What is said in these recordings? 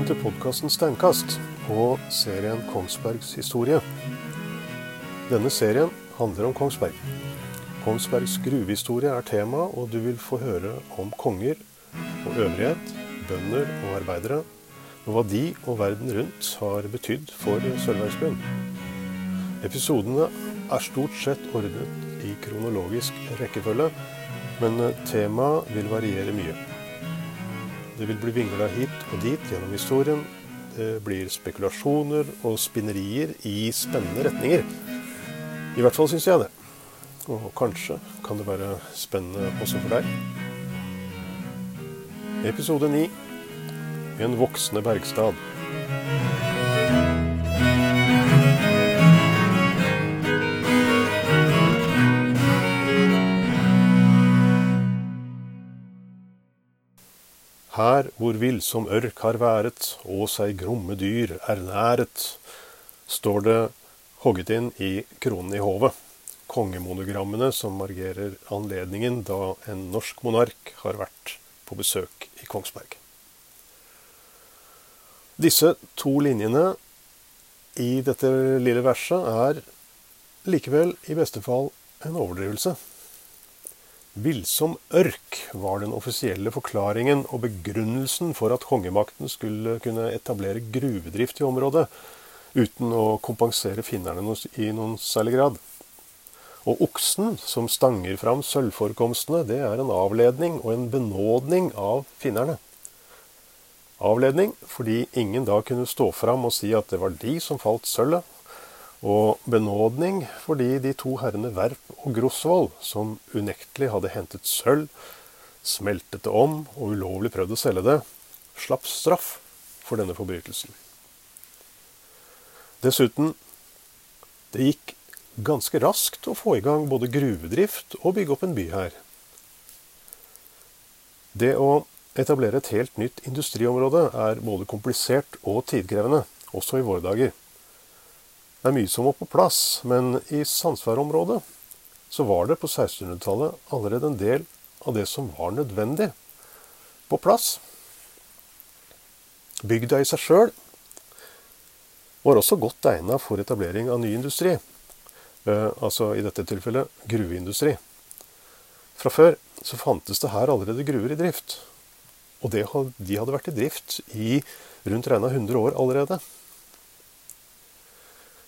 Velkommen til podkasten Steinkast og serien Kongsbergs historie. Denne serien handler om Kongsberg. Kongsbergs gruvehistorie er tema, og du vil få høre om konger og øvrighet, bønder og arbeidere, og hva de og verden rundt har betydd for Sølvveisbyen. Episodene er stort sett ordnet i kronologisk rekkefølge, men temaet vil variere mye. Det vil bli vingla hit og dit gjennom historien. Det blir spekulasjoner og spinnerier i spennende retninger. I hvert fall syns jeg det. Og kanskje kan det være spennende også for deg. Episode 9 En voksende Bergstad. Her hvor villsom ørk har været, og seg gromme dyr er næret, står det hogget inn i kronen i hovet. Kongemonogrammene som margerer anledningen da en norsk monark har vært på besøk i Kongsberg. Disse to linjene i dette lille verset er likevel i beste fall en overdrivelse. Villsom ørk var den offisielle forklaringen og begrunnelsen for at kongemakten skulle kunne etablere gruvedrift i området, uten å kompensere finnerne i noen særlig grad. Og oksen som stanger fram sølvforekomstene, det er en avledning og en benådning av finnerne. Avledning fordi ingen da kunne stå fram og si at det var de som falt sølvet, og benådning fordi de to herrene Verp og Grosvold, som unektelig hadde hentet sølv, smeltet det om og ulovlig prøvd å selge det, slapp straff for denne forbrytelsen. Dessuten, det gikk ganske raskt å få i gang både gruvedrift og bygge opp en by her. Det å etablere et helt nytt industriområde er både komplisert og tidkrevende, også i våre dager. Det er mye som må på plass, men i Sandsvær-området så var det på 1600-tallet allerede en del av det som var nødvendig, på plass. Bygda i seg sjøl var også godt egna for etablering av ny industri. Eh, altså i dette tilfellet gruveindustri. Fra før så fantes det her allerede gruver i drift. Og de hadde vært i drift i rundt regna 100 år allerede.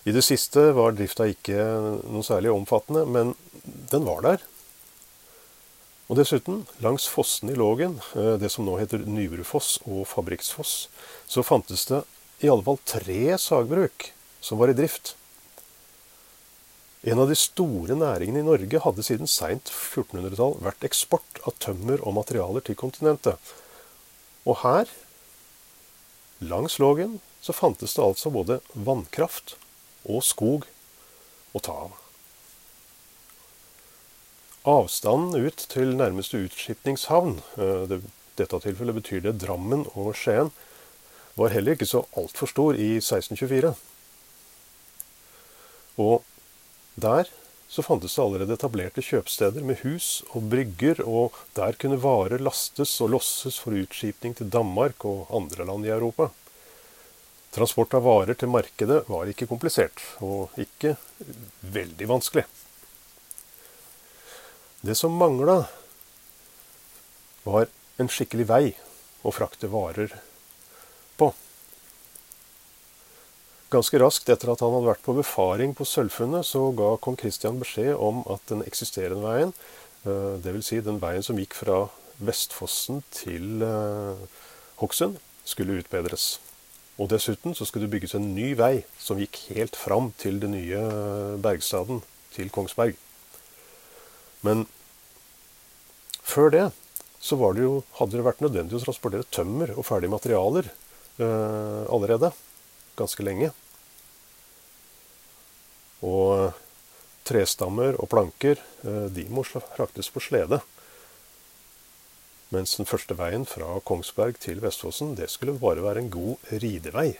I det siste var drifta ikke noe særlig omfattende, men den var der. Og dessuten, langs fossene i Lågen, eh, det som nå heter Nybrudfoss og Fabriksfoss, så fantes det i alle fall tre sagbruk som var i drift. En av de store næringene i Norge hadde siden seint 1400-tall vært eksport av tømmer og materialer til kontinentet. Og her, langs Lågen, så fantes det altså både vannkraft og skog å ta av. Avstanden ut til nærmeste utskipningshavn, i eh, dette tilfellet betyr det Drammen og Skien, var heller ikke så altfor stor i 1624. Og der så fantes det allerede etablerte kjøpsteder med hus og brygger, og der kunne varer lastes og losses for utskipning til Danmark og andre land i Europa. Transport av varer til markedet var ikke komplisert, og ikke veldig vanskelig. Det som mangla, var en skikkelig vei å frakte varer på. Ganske raskt etter at han hadde vært på befaring på Sølvfunnet, så ga kong Kristian beskjed om at den eksisterende veien, eh, dvs. Si den veien som gikk fra Vestfossen til eh, Hokksund, skulle utbedres. Og dessuten så skulle det bygges en ny vei som gikk helt fram til den nye bergstaden, til Kongsberg. Men før det så det jo, hadde det vært nødvendig å transportere tømmer og ferdige materialer eh, allerede. Ganske lenge. Og trestammer og planker eh, de må fraktes på slede. Mens den første veien fra Kongsberg til Vestfossen, det skulle bare være en god ridevei.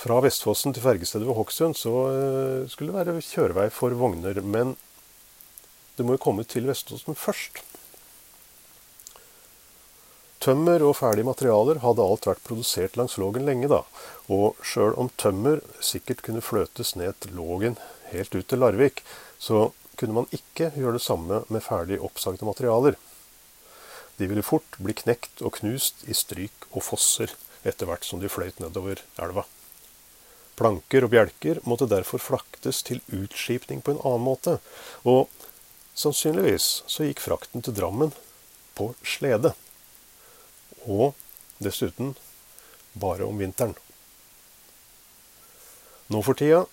Fra Vestfossen til fergestedet ved Hokksund så eh, skulle det være kjørevei for vogner. Men det må jo komme til Vestfossen først. Tømmer og ferdige materialer hadde alt vært produsert langs Lågen lenge, da. Og sjøl om tømmer sikkert kunne fløtes ned til Lågen helt ut til Larvik, så kunne man ikke gjøre det samme med ferdig oppsagte materialer. De ville fort bli knekt og knust i stryk og fosser etter hvert som de fløyt nedover elva. Planker og bjelker måtte derfor flaktes til utskipning på en annen måte, og sannsynligvis så gikk frakten til Drammen på slede. Og dessuten bare om vinteren. Nå for tida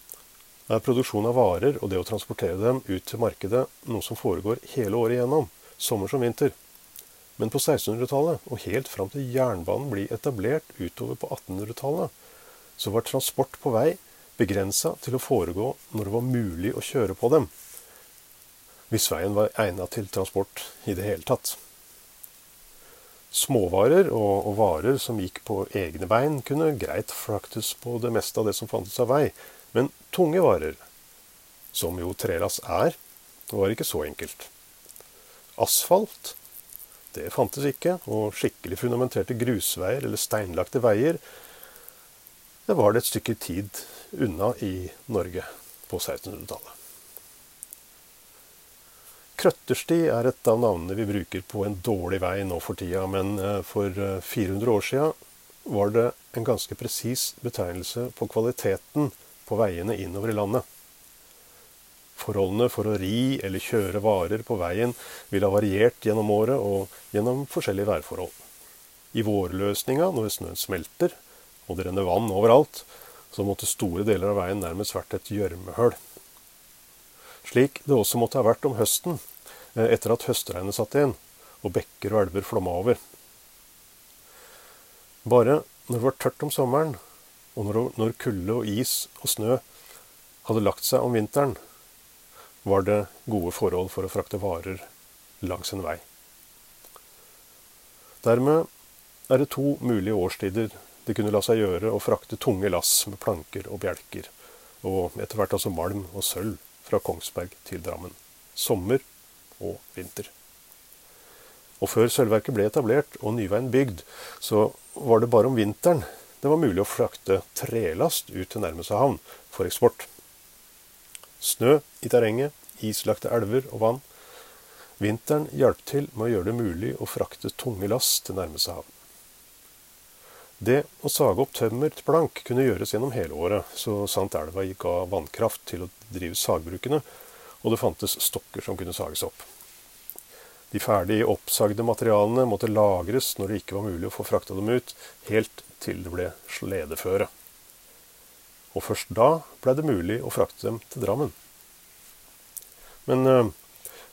er produksjon av varer og det å transportere dem ut til markedet noe som foregår hele året igjennom, sommer som vinter. Men på 1600-tallet, og helt fram til jernbanen blir etablert utover på 1800-tallet, så var transport på vei begrensa til å foregå når det var mulig å kjøre på dem. Hvis veien var egna til transport i det hele tatt. Småvarer og, og, varer som gikk på egne bein, kunne greit fraktes på det meste av det som fantes av vei. Men tunge varer, som jo trelass er, var ikke så enkelt. Asfalt, det fantes ikke, og skikkelig fundamenterte grusveier eller steinlagte veier, det var det et stykke tid unna i Norge på 1600-tallet. Krøttersti er et av navnene vi bruker på en dårlig vei nå for tida, men eh, for 400 eh, år sia var det en ganske presis betegnelse på kvaliteten på veiene innover i landet. Forholdene for å ri eller kjøre varer på veien vil ha variert gjennom året og gjennom forskjellige værforhold. I vårløsninga, når snøen smelter og det renner vann overalt, så måtte store deler av veien nærmest vært et gjørmehull. Slik det også måtte ha vært om høsten, eh, etter at høstregnet satte inn, og bekker og elver flomma over. Bare når det var tørt om sommeren, og når kulde og is og snø hadde lagt seg om vinteren, var det gode forhold for å frakte varer langs en vei. Dermed er det to mulige årstider det kunne la seg gjøre å frakte tunge lass med planker og bjelker, og etter hvert altså malm og sølv fra Kongsberg til Drammen. Sommer og vinter. Og før sølvverket ble etablert og Nyveien bygd, så var det bare om vinteren det var mulig å frakte trelast ut til nærmeste havn for eksport. Snø i terrenget, islagte elver og vann. Vinteren hjalp til med å gjøre det mulig å frakte tunge lass til nærmeste havn. Det å sage opp tømmer til plank kunne gjøres gjennom hele året, så sant elva gikk av vannkraft til å drive sagbrukene, og det fantes stokker som kunne sages opp. De ferdig oppsagde materialene måtte lagres når det ikke var mulig å få frakta dem ut, helt til det ble sledeføre. Og først da ble det mulig å frakte dem til Drammen. Men uh,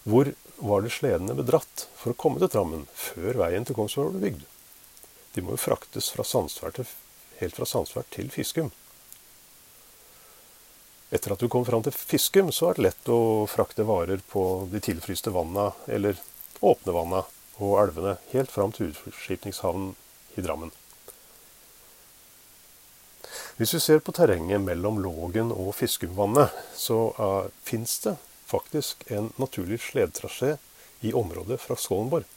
hvor var det sledene bedratt for å komme til Drammen før veien til Kongsberg ble bygd? De må jo fraktes fra til, helt fra Sandsvær til Fiskum. Etter at du kom fram til Fiskum, så er det lett å frakte varer på de tilfryste vanna, eller åpne vanna og elvene, helt fram til utskipningshavnen i Drammen. Hvis vi ser på terrenget mellom Lågen og Fiskumvannet, så uh, fins det faktisk en naturlig sledtrasé i området fra Skålenborg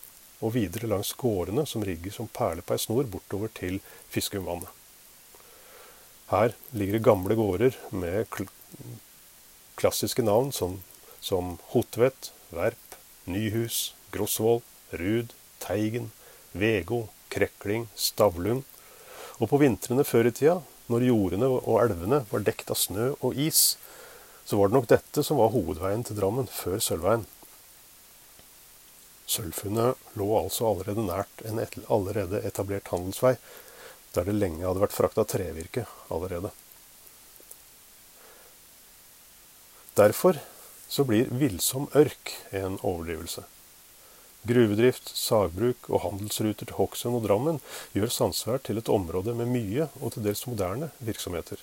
og videre langs gårdene som rigger som perler på ei snor bortover til Fiskumvannet. Her ligger det gamle gårder med kl klassiske navn som, som Hotvedt, Verp, Nyhus, Grosvoll, Rud, Teigen, Vego, Krekling, Stavlund. Og på vintrene før i tida, når jordene og elvene var dekt av snø og is, så var det nok dette som var hovedveien til Drammen før Sølvveien. Sølvfunnet lå altså allerede nært en allerede etablert handelsvei, der det lenge hadde vært frakta trevirke allerede. Derfor så blir villsom ørk en overdrivelse. Gruvedrift, sagbruk og handelsruter til Hokksund og Drammen gjør Sandsvær til et område med mye og til dels moderne virksomheter.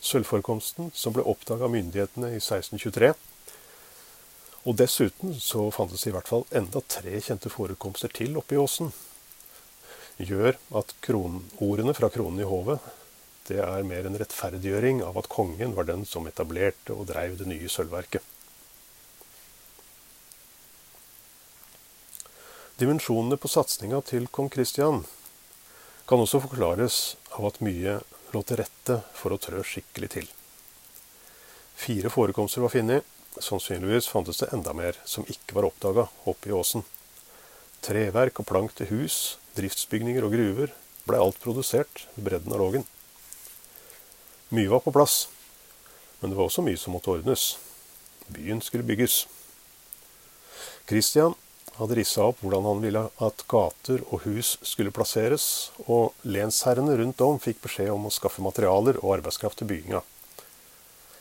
Sølvforekomsten, som ble oppdaga av myndighetene i 1623, og dessuten så fantes i hvert fall enda tre kjente forekomster til oppe i åsen. Gjør at kronordene fra kronen i hovet det er mer en rettferdiggjøring av at kongen var den som etablerte og dreiv det nye sølvverket. Dimensjonene på satsinga til kong Kristian kan også forklares av at mye lå til rette for å trø skikkelig til. Fire forekomster var funnet. Sannsynligvis fantes det enda mer som ikke var oppdaga oppe i åsen. Treverk og plank til hus, driftsbygninger og gruver ble alt produsert ved bredden av Lågen. Mye var på plass, men det var også mye som måtte ordnes. Byen skulle bygges. Kristian hadde rissa opp hvordan han ville at gater og hus skulle plasseres, og lensherrene rundt om fikk beskjed om å skaffe materialer og arbeidskraft til bygginga.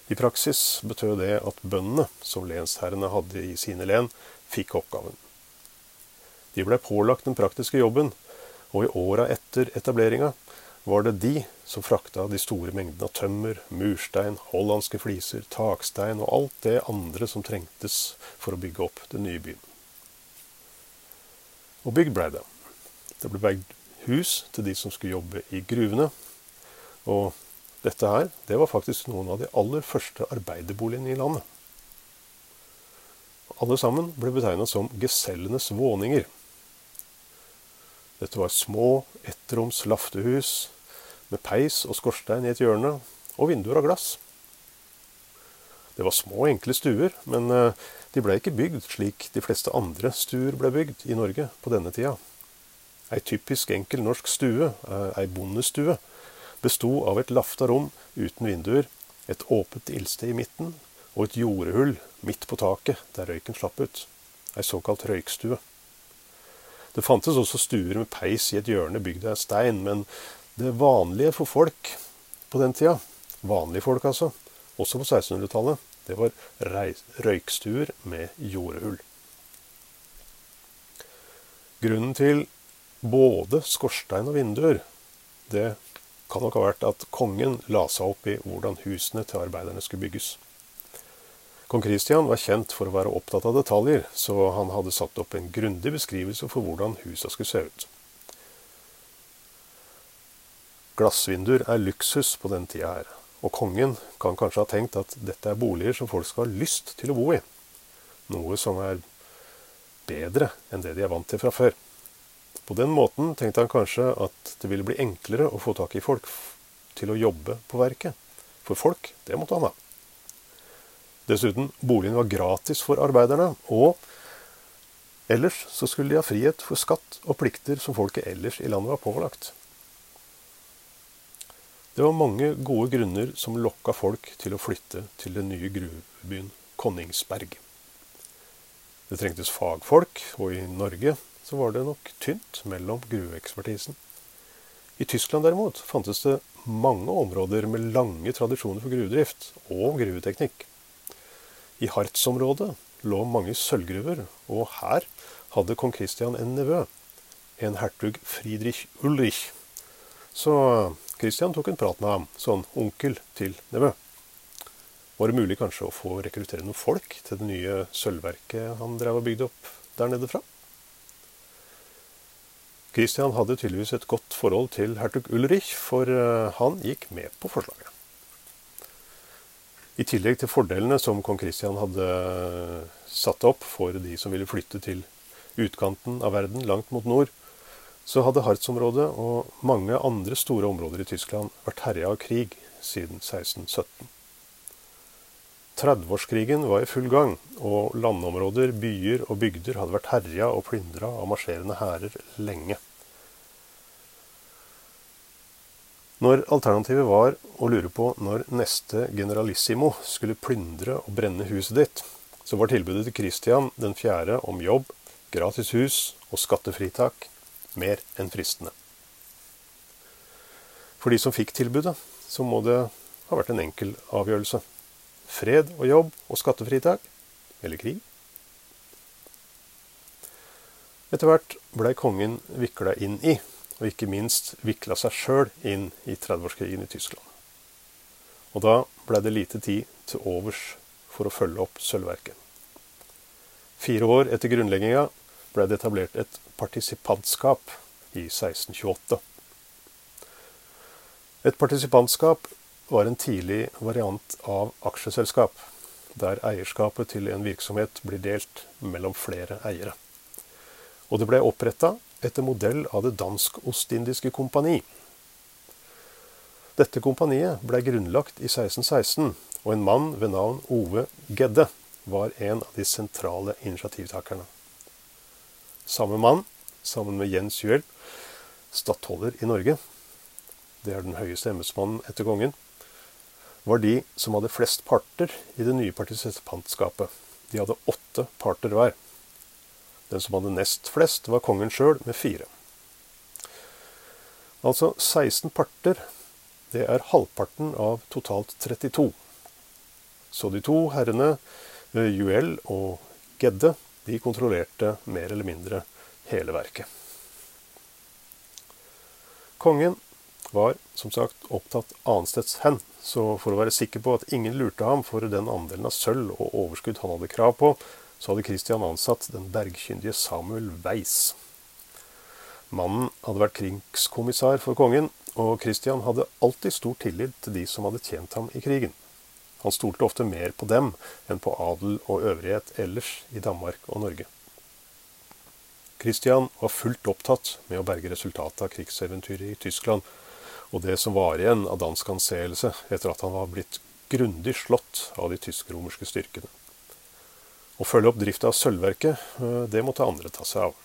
I praksis betød det at bøndene, som lensherrene hadde i sine len, fikk oppgaven. De ble pålagt den praktiske jobben, og i åra etter etableringa var det de som frakta de store mengdene av tømmer, murstein, hollandske fliser, takstein og alt det andre som trengtes for å bygge opp den nye byen. Og bygd ble det. Det ble bygd hus til de som skulle jobbe i gruvene. Og dette her, det var faktisk noen av de aller første arbeiderboligene i landet. Alle sammen ble betegna som gesellenes våninger. Dette var små, ettroms laftehus med peis og skorstein i et hjørne, og vinduer av glass. Det var små, enkle stuer, men eh, de ble ikke bygd slik de fleste andre stuer ble bygd i Norge på denne tida. Ei typisk enkel norsk stue, eh, ei bondestue, besto av et lafta rom uten vinduer, et åpent ildsted i midten og et jordehull midt på taket der røyken slapp ut. Ei såkalt røykstue. Det fantes også stuer med peis i et hjørne bygd av stein, men det vanlige for folk på den tida, vanlige folk altså, også på 1600-tallet, det var røykstuer med jordhull. Grunnen til både skorstein og vinduer, det kan nok ha vært at kongen la seg opp i hvordan husene til arbeiderne skulle bygges. Kong Kristian var kjent for å være opptatt av detaljer, så han hadde satt opp en grundig beskrivelse for hvordan husa skulle se ut. Glassvinduer er luksus på den tida her, og kongen kan kanskje ha tenkt at dette er boliger som folk skal ha lyst til å bo i. Noe som er bedre enn det de er vant til fra før. På den måten tenkte han kanskje at det ville bli enklere å få tak i folk til å jobbe på verket. For folk, det måtte han ha. Dessuten, boligen var gratis for arbeiderne, og ellers så skulle de ha frihet for skatt og plikter som folket ellers i landet var pålagt. Det var mange gode grunner som lokka folk til å flytte til den nye gruvebyen Konningsberg. Det trengtes fagfolk, og i Norge så var det nok tynt mellom gruveekspertisen. I Tyskland derimot fantes det mange områder med lange tradisjoner for gruvedrift og gruveteknikk. I Hartz-området lå mange sølvgruver, og her hadde kong Christian en nevø, en hertug Friedrich Ulrich. Så Kristian tok en prat med ham, sånn onkel til nevø. Var det mulig kanskje å få rekruttere noen folk til det nye sølvverket han drev og bygde opp der nede fra? Kristian hadde tydeligvis et godt forhold til hertug Ulrich, for eh, han gikk med på forslaget. I tillegg til fordelene som kong Kristian hadde satt opp for de som ville flytte til utkanten av verden, langt mot nord, så hadde Harz-området og mange andre store områder i Tyskland vært herja av krig siden 1617. 30-årskrigen var i full gang, og landområder, byer og bygder hadde vært herja og plyndra av marsjerende hærer lenge. Når alternativet var å lure på når neste generalissimo skulle plyndre og brenne huset ditt, så var tilbudet til Christian den fjerde om jobb, gratis hus og skattefritak mer enn fristende. For de som fikk tilbudet, så må det ha vært en enkel avgjørelse. Fred og jobb og skattefritak eller krig. Etter hvert blei kongen vikla inn i og ikke minst vikla seg sjøl inn i 30-årskrigen i Tyskland. Og da blei det lite tid til overs for å følge opp sølvverket. Fire år etter grunnlegginga blei det etablert et partisipantskap i 1628. Et partisipantskap var en tidlig variant av aksjeselskap, der eierskapet til en virksomhet blir delt mellom flere eiere. og det ble oppretta etter modell av Det dansk-ostindiske kompani. Dette kompaniet ble grunnlagt i 1616, og en mann ved navn Ove Gedde var en av de sentrale initiativtakerne. Samme mann, sammen med Jens Juel, stattholder i Norge, det er den høyeste embetsmannen etter kongen, var de som hadde flest parter i det nye partisipantskapet. De hadde åtte parter hver. Den som hadde nest flest, var kongen sjøl, med fire. Altså 16 parter. Det er halvparten av totalt 32. Så de to herrene, Juel og Gedde, de kontrollerte mer eller mindre hele verket. Kongen var som sagt opptatt annensteds hen, så for å være sikker på at ingen lurte ham for den andelen av sølv og overskudd han hadde krav på, så hadde Kristian ansatt den bergkyndige Samuel Weiss. Mannen hadde vært krigskommissær for kongen, og Kristian hadde alltid stor tillit til de som hadde tjent ham i krigen. Han stolte ofte mer på dem enn på adel og øvrighet ellers i Danmark og Norge. Kristian var fullt opptatt med å berge resultatet av krigseventyret i Tyskland, og det som var igjen av dansk anseelse etter at han var blitt grundig slått av de tysk-romerske styrkene. Å følge opp drifta av sølvverket, eh, det måtte andre ta seg av.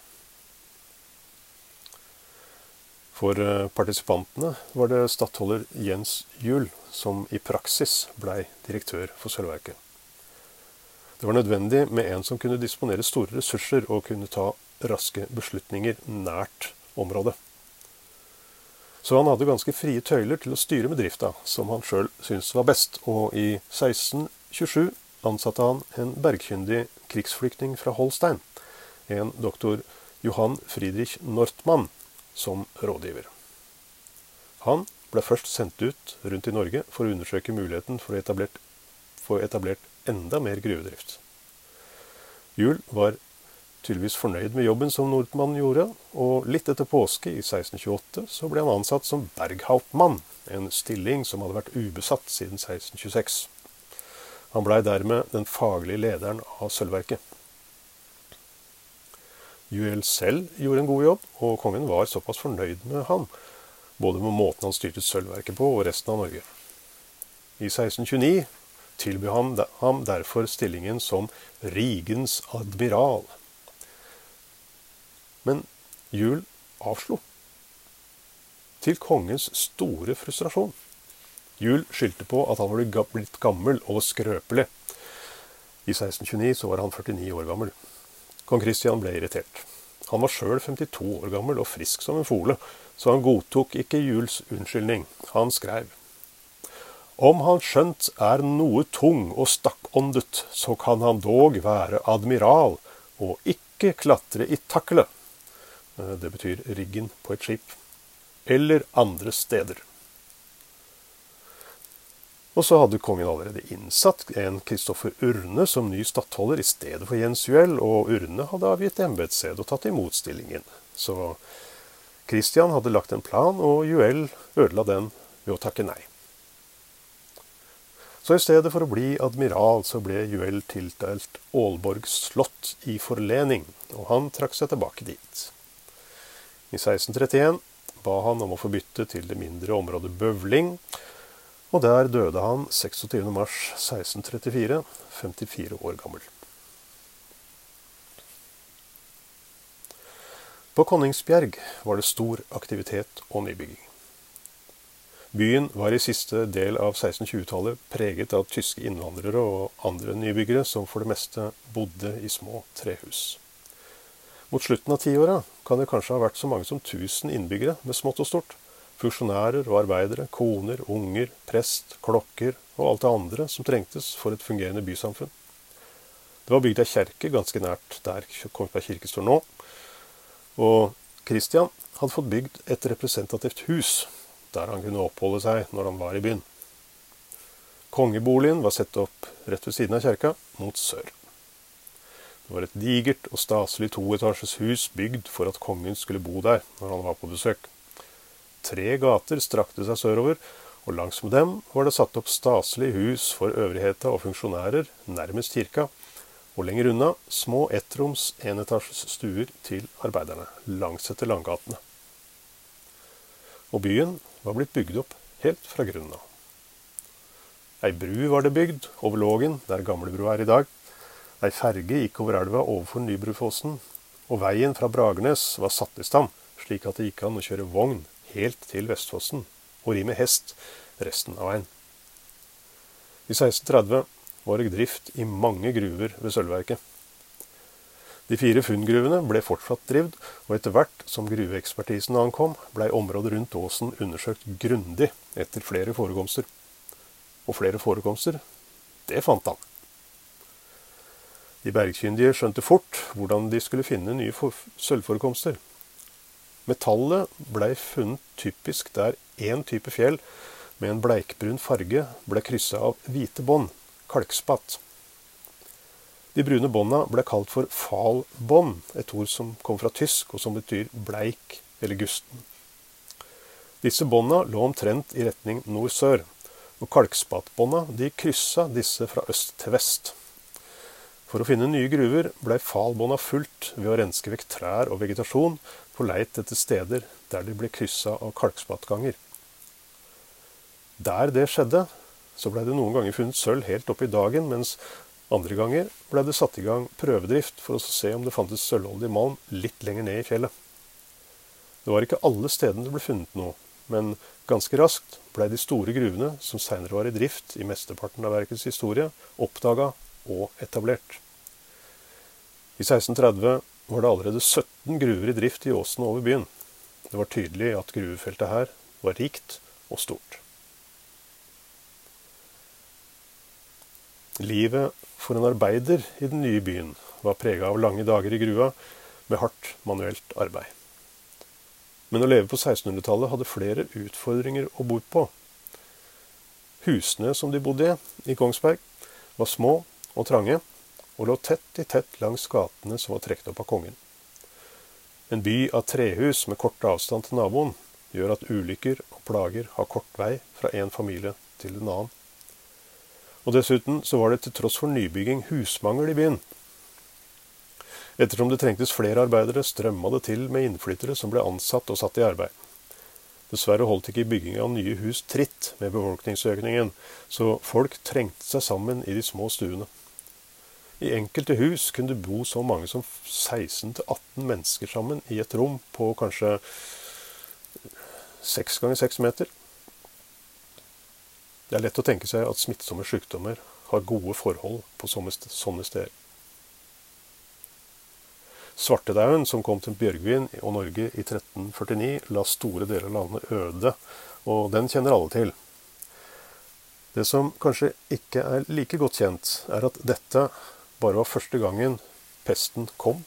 For eh, partisipantene var det stattholder Jens Juel som i praksis blei direktør for sølvverket. Det var nødvendig med en som kunne disponere store ressurser og kunne ta raske beslutninger nært området. Så han hadde ganske frie tøyler til å styre med drifta, som han sjøl syntes var best, og i 1627 ansatte han en bergkyndig krigsflyktning fra Holstein, en doktor Johan Friedrich Nortmann, som rådgiver. Han ble først sendt ut rundt i Norge for å undersøke muligheten for å få etablert enda mer gruvedrift. Juel var tydeligvis fornøyd med jobben som Nordmann gjorde, og litt etter påske i 1628 så ble han ansatt som berghauptmann, en stilling som hadde vært ubesatt siden 1626. Han blei dermed den faglige lederen av sølvverket. Juel selv gjorde en god jobb, og kongen var såpass fornøyd med han, både med måten han styrte sølvverket på og resten av Norge. I 1629 tilbød han ham derfor stillingen som Rigens admiral. Men Juel avslo. Til kongens store frustrasjon. Juel skyldte på at han var blitt gammel og skrøpelig. I 1629 så var han 49 år gammel. Kong Christian ble irritert. Han var sjøl 52 år gammel og frisk som en fole, så han godtok ikke Juels unnskyldning. Han skrev om han skjønt er noe tung og stakkåndet, så kan han dog være admiral og ikke klatre i takkelet. Eh, det betyr riggen på et skip. Eller andre steder. Og så hadde kongen allerede innsatt en Kristoffer Urne som ny stattholder i stedet for Jens Juel, og Urne hadde avgitt embetssed og tatt imot stillingen. Så Kristian hadde lagt en plan, og Juel ødela den ved å takke nei. Så i stedet for å bli admiral, så ble Juel tiltalt Aalborg slott i forlening, og han trakk seg tilbake dit. I 1631 ba han om å få bytte til det mindre området Bøvling, og der døde han 26.3.1634, 54 år gammel. På Konningsbjerg var det stor aktivitet og nybygging. Byen var i siste del av 1620-tallet preget av tyske innvandrere og andre nybyggere som for det meste bodde i små trehus. Mot slutten av tiåra kan det kanskje ha vært så mange som 1000 innbyggere med smått og stort. Funksjonærer og arbeidere, koner, unger, prest, klokker og alt det andre som trengtes for et fungerende bysamfunn. Det var bygd ei kjerke ganske nært der Kongsberg kirke står nå. Og Kristian hadde fått bygd et representativt hus der han kunne oppholde seg når han var i byen. Kongeboligen var satt opp rett ved siden av kjerka, mot sør. Det var et digert og staselig toetasjes hus bygd for at kongen skulle bo der når han var på besøk. Tre gater strakte seg sørover, og langsmed dem var det satt opp staselige hus for øvrigheta og funksjonærer nærmest kirka, Og lenger unna små ettroms enetasjes stuer til arbeiderne langsetter langgatene. Og byen var blitt bygd opp helt fra grunnen av. Ei bru var det bygd over Lågen, der gamlebrua er i dag. Ei ferge gikk over elva overfor Nybrufossen, og veien fra Bragernes var satt i stand, slik at det gikk an å kjøre vogn helt til Vestfossen og ri med hest resten av veien. I 1630 var det drift i mange gruver ved sølvverket. De fire funngruvene ble fortsatt drivd, og etter hvert som gruveekspertisen ankom, blei området rundt åsen undersøkt grundig etter flere forekomster. Og flere forekomster, det fant han. De bergkyndige skjønte fort hvordan de skulle finne nye sølvforekomster. Metallet blei funnet typisk der én type fjell med en bleikbrun farge ble kryssa av hvite bånd, kalkspatt. De brune bånda ble kalt for falbånd, et ord som kom fra tysk, og som betyr bleik eller gusten. Disse bånda lå omtrent i retning nord-sør, og kalkspattbånda de kryssa disse fra øst til vest. For å finne nye gruver blei falbånda fulgt ved å renske vekk trær og vegetasjon på leit etter steder der de ble kryssa av kalkspattganger. Der det skjedde, så blei det noen ganger funnet sølv helt opp i dagen, mens andre ganger ble det satt i gang prøvedrift for å se om det fantes sølvholdig malm litt lenger ned i fjellet. Det var ikke alle stedene det ble funnet noe, men ganske raskt blei de store gruvene, som seinere var i drift i mesteparten av verkets historie, oppdaga og etablert. I 1630 var det allerede 17 gruver i drift i åsene over byen. Det var tydelig at gruvefeltet her var rikt og stort. Livet for en arbeider i den nye byen var prega av lange dager i grua med hardt manuelt arbeid. Men å leve på 1600-tallet hadde flere utfordringer å bo på. Husene som de bodde i i Kongsberg, var små og trange, og lå tett i tett langs gatene som var trukket opp av kongen. En by av trehus med kort avstand til naboen gjør at ulykker og plager har kort vei fra en familie til en annen. Og dessuten så var det til tross for nybygging husmangel i byen. Ettersom det trengtes flere arbeidere, strømma det til med innflyttere som ble ansatt og satt i arbeid. Dessverre holdt ikke bygging av nye hus tritt med befolkningsøkningen, så folk trengte seg sammen i de små stuene. I enkelte hus kunne det bo så mange som 16-18 mennesker sammen i et rom på kanskje 6 ganger 6 meter. Det er lett å tenke seg at smittsomme sykdommer har gode forhold på sånne steder. Svartedauden, som kom til Bjørgvin og Norge i 1349, la store deler av landet øde, og den kjenner alle til. Det som kanskje ikke er like godt kjent, er at dette bare var første gangen pesten kom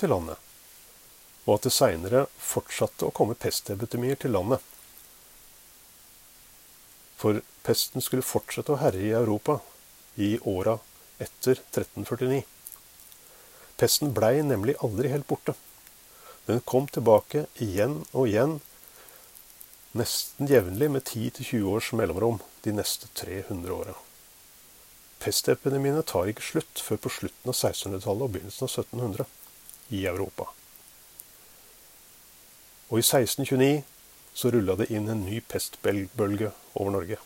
til landet, og at det seinere fortsatte å komme pestepidemier til landet. For pesten skulle fortsette å herje i Europa i åra etter 1349. Pesten blei nemlig aldri helt borte. Den kom tilbake igjen og igjen, nesten jevnlig med 10-20 års mellomrom de neste 300 åra. Pestepidemiene tar ikke slutt før på slutten av 1600-tallet og begynnelsen av 1700 i Europa. Og i 1629 så rulla det inn en ny pestbølge over Norge.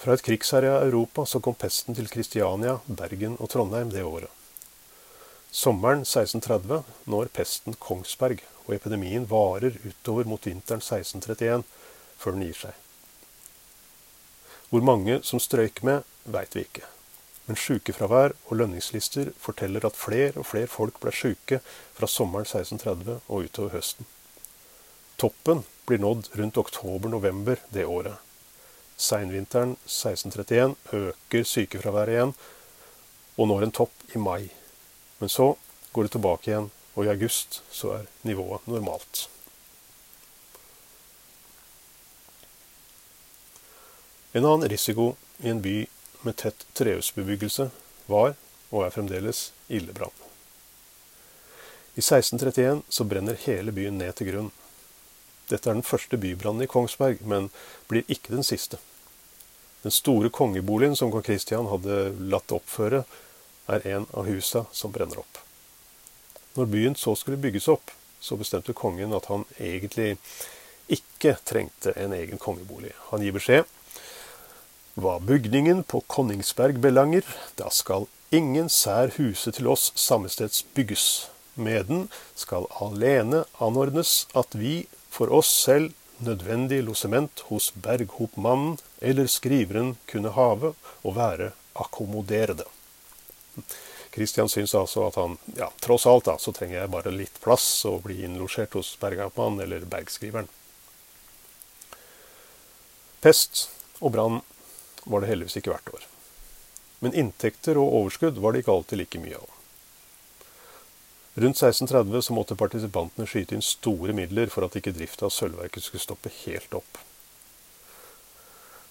Fra et krigsherja Europa så kom pesten til Kristiania, Bergen og Trondheim det året. Sommeren 1630 når pesten Kongsberg, og epidemien varer utover mot vinteren 1631 før den gir seg. Hvor mange som strøyk med, veit vi ikke. Men sykefravær og lønningslister forteller at flere og flere folk ble syke fra sommeren 1630 og utover høsten. Toppen blir nådd rundt oktober-november det året. Seinvinteren 1631 øker sykefraværet igjen, og når en topp i mai. Men så går det tilbake igjen, og i august så er nivået normalt. En annen risiko i en by med tett trehusbebyggelse var, og er fremdeles, ildebrann. I 1631 så brenner hele byen ned til grunn. Dette er den første bybrannen i Kongsberg, men blir ikke den siste. Den store kongeboligen som kong Kristian hadde latt oppføre, er en av husa som brenner opp. Når byen så skulle bygges opp, så bestemte kongen at han egentlig ikke trengte en egen kongebolig. Han gir beskjed hva bygningen på Konningsberg belanger, da skal ingen sær huse til oss sammesteds bygges. Med den skal alene anordnes at vi for oss selv nødvendig losement hos berghopmannen eller skriveren kunne have og være akkommoderede. Kristian syns altså at han, ja, tross alt da, så trenger jeg bare litt plass og bli innlosjert hos berghopmannen eller bergskriveren. Pest og brann var det heldigvis ikke hvert år. Men inntekter og overskudd var det ikke alltid like mye av. Rundt 1630 så måtte partisipantene skyte inn store midler for at ikke drifta av sølvverket skulle stoppe helt opp.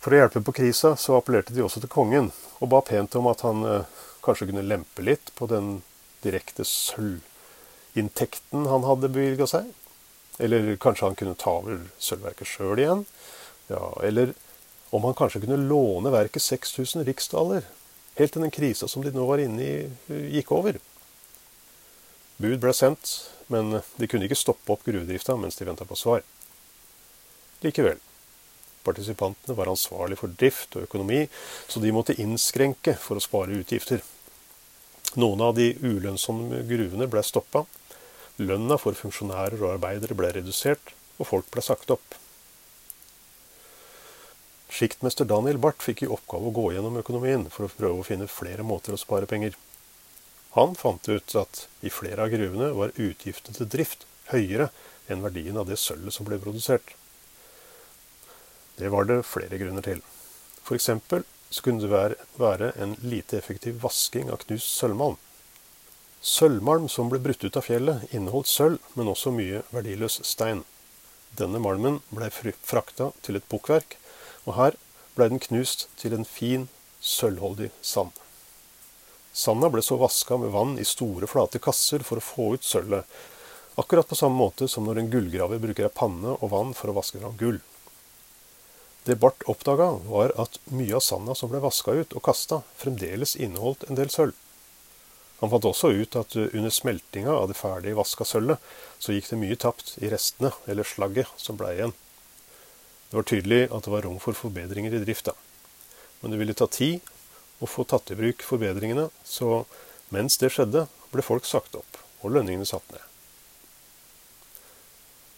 For å hjelpe på krisa så appellerte de også til kongen, og ba pent om at han eh, kanskje kunne lempe litt på den direkte sølvinntekten han hadde bevilga seg. Eller kanskje han kunne ta over sølvverket sjøl igjen. Ja, eller om han kanskje kunne låne verket 6000 riksdaler, helt til den krisa som de nå var inne i, gikk over. Bud ble sendt, men de kunne ikke stoppe opp gruvedrifta mens de venta på svar. Likevel. Partisipantene var ansvarlig for drift og økonomi, så de måtte innskrenke for å spare utgifter. Noen av de ulønnsomme gruvene ble stoppa. Lønna for funksjonærer og arbeidere ble redusert, og folk ble sagt opp. Sjiktmester Daniel Barth fikk i oppgave å gå gjennom økonomien for å prøve å finne flere måter å spare penger. Han fant ut at i flere av gruvene var utgiftene til drift høyere enn verdien av det sølvet som ble produsert. Det var det flere grunner til. F.eks. så kunne det være en lite effektiv vasking av knust sølvmalm. Sølvmalm som ble brutt ut av fjellet, inneholdt sølv, men også mye verdiløs stein. Denne malmen ble frakta til et bukkverk, og her ble den knust til en fin, sølvholdig sand. Sanda ble så vaska med vann i store, flate kasser for å få ut sølvet, akkurat på samme måte som når en gullgraver bruker ei panne og vann for å vaske fram gull. Det Barth oppdaga, var at mye av sanda som ble vaska ut og kasta, fremdeles inneholdt en del sølv. Han fant også ut at under smeltinga av det ferdig vaska sølvet, så gikk det mye tapt i restene, eller slagget, som blei igjen. Det var tydelig at det var rom for forbedringer i drifta. Men det ville ta tid å få tatt i bruk forbedringene, så mens det skjedde, ble folk sagt opp og lønningene satt ned.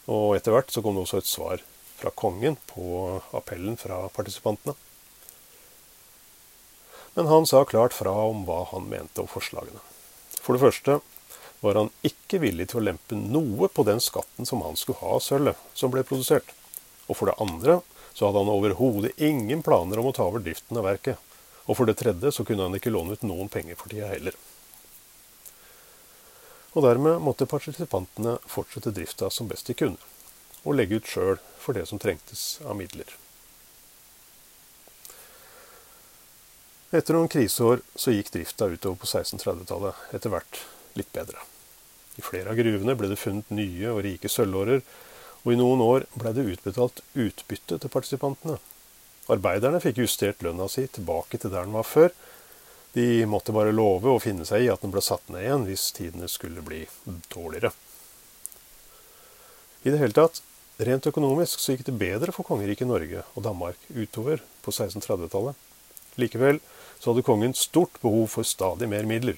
Og etter hvert så kom det også et svar fra kongen på appellen fra partisipantene. Men han sa klart fra om hva han mente om forslagene. For det første var han ikke villig til å lempe noe på den skatten som han skulle ha av sølvet som ble produsert. Og for det andre så hadde han overhodet ingen planer om å ta over driften av verket. Og for det tredje så kunne han ikke låne ut noen penger for tida heller. Og dermed måtte partisipantene fortsette drifta som best de kunne, og legge ut sjøl for det som trengtes av midler. Etter noen kriseår så gikk drifta utover på 1630-tallet etter hvert litt bedre. I flere av gruvene ble det funnet nye og rike sølvårer, og i noen år ble det utbetalt utbytte til partisipantene Arbeiderne fikk justert lønna si tilbake til der den var før. De måtte bare love å finne seg i at den ble satt ned igjen hvis tidene skulle bli dårligere. I det hele tatt, rent økonomisk så gikk det bedre for kongeriket Norge og Danmark utover på 1630-tallet. Likevel så hadde kongen stort behov for stadig mer midler.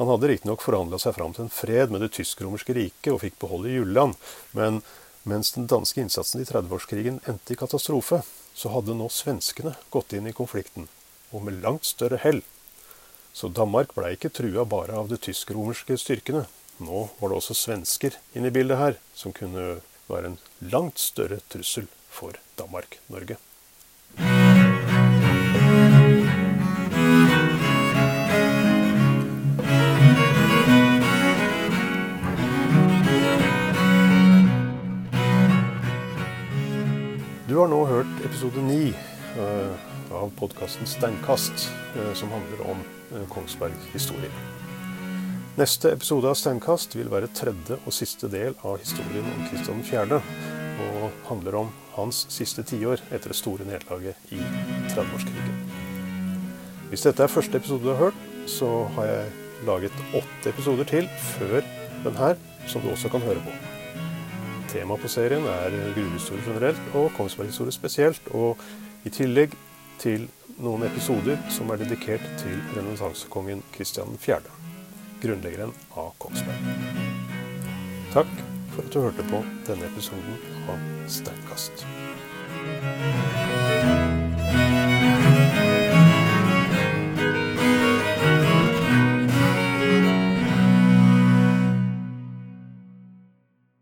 Han hadde riktignok forhandla seg fram til en fred med det tysk-romerske riket og fikk beholde Jylland, men mens den danske innsatsen i 30-årskrigen endte i katastrofe, så hadde nå svenskene gått inn i konflikten, og med langt større hell. Så Danmark blei ikke trua bare av de tysk-romerske styrkene. Nå var det også svensker inne i bildet her, som kunne være en langt større trussel for Danmark-Norge. Du har nå hørt episode ni uh, av podkasten Steinkast, uh, som handler om uh, Kongsberg historie. Neste episode av Steinkast vil være tredje og siste del av historien om Kristian 4., og handler om hans siste tiår etter det store nederlaget i 30-årskrigen. Hvis dette er første episode du har hørt, så har jeg laget åtte episoder til før den her, som du også kan høre på. Temaet på serien er gruvehistorie generelt og Kongsberg-historie spesielt. Og i tillegg til noen episoder som er dedikert til renessansekongen Kristian 4., grunnleggeren av Kongsberg. Takk for at du hørte på denne episoden av Steinkast.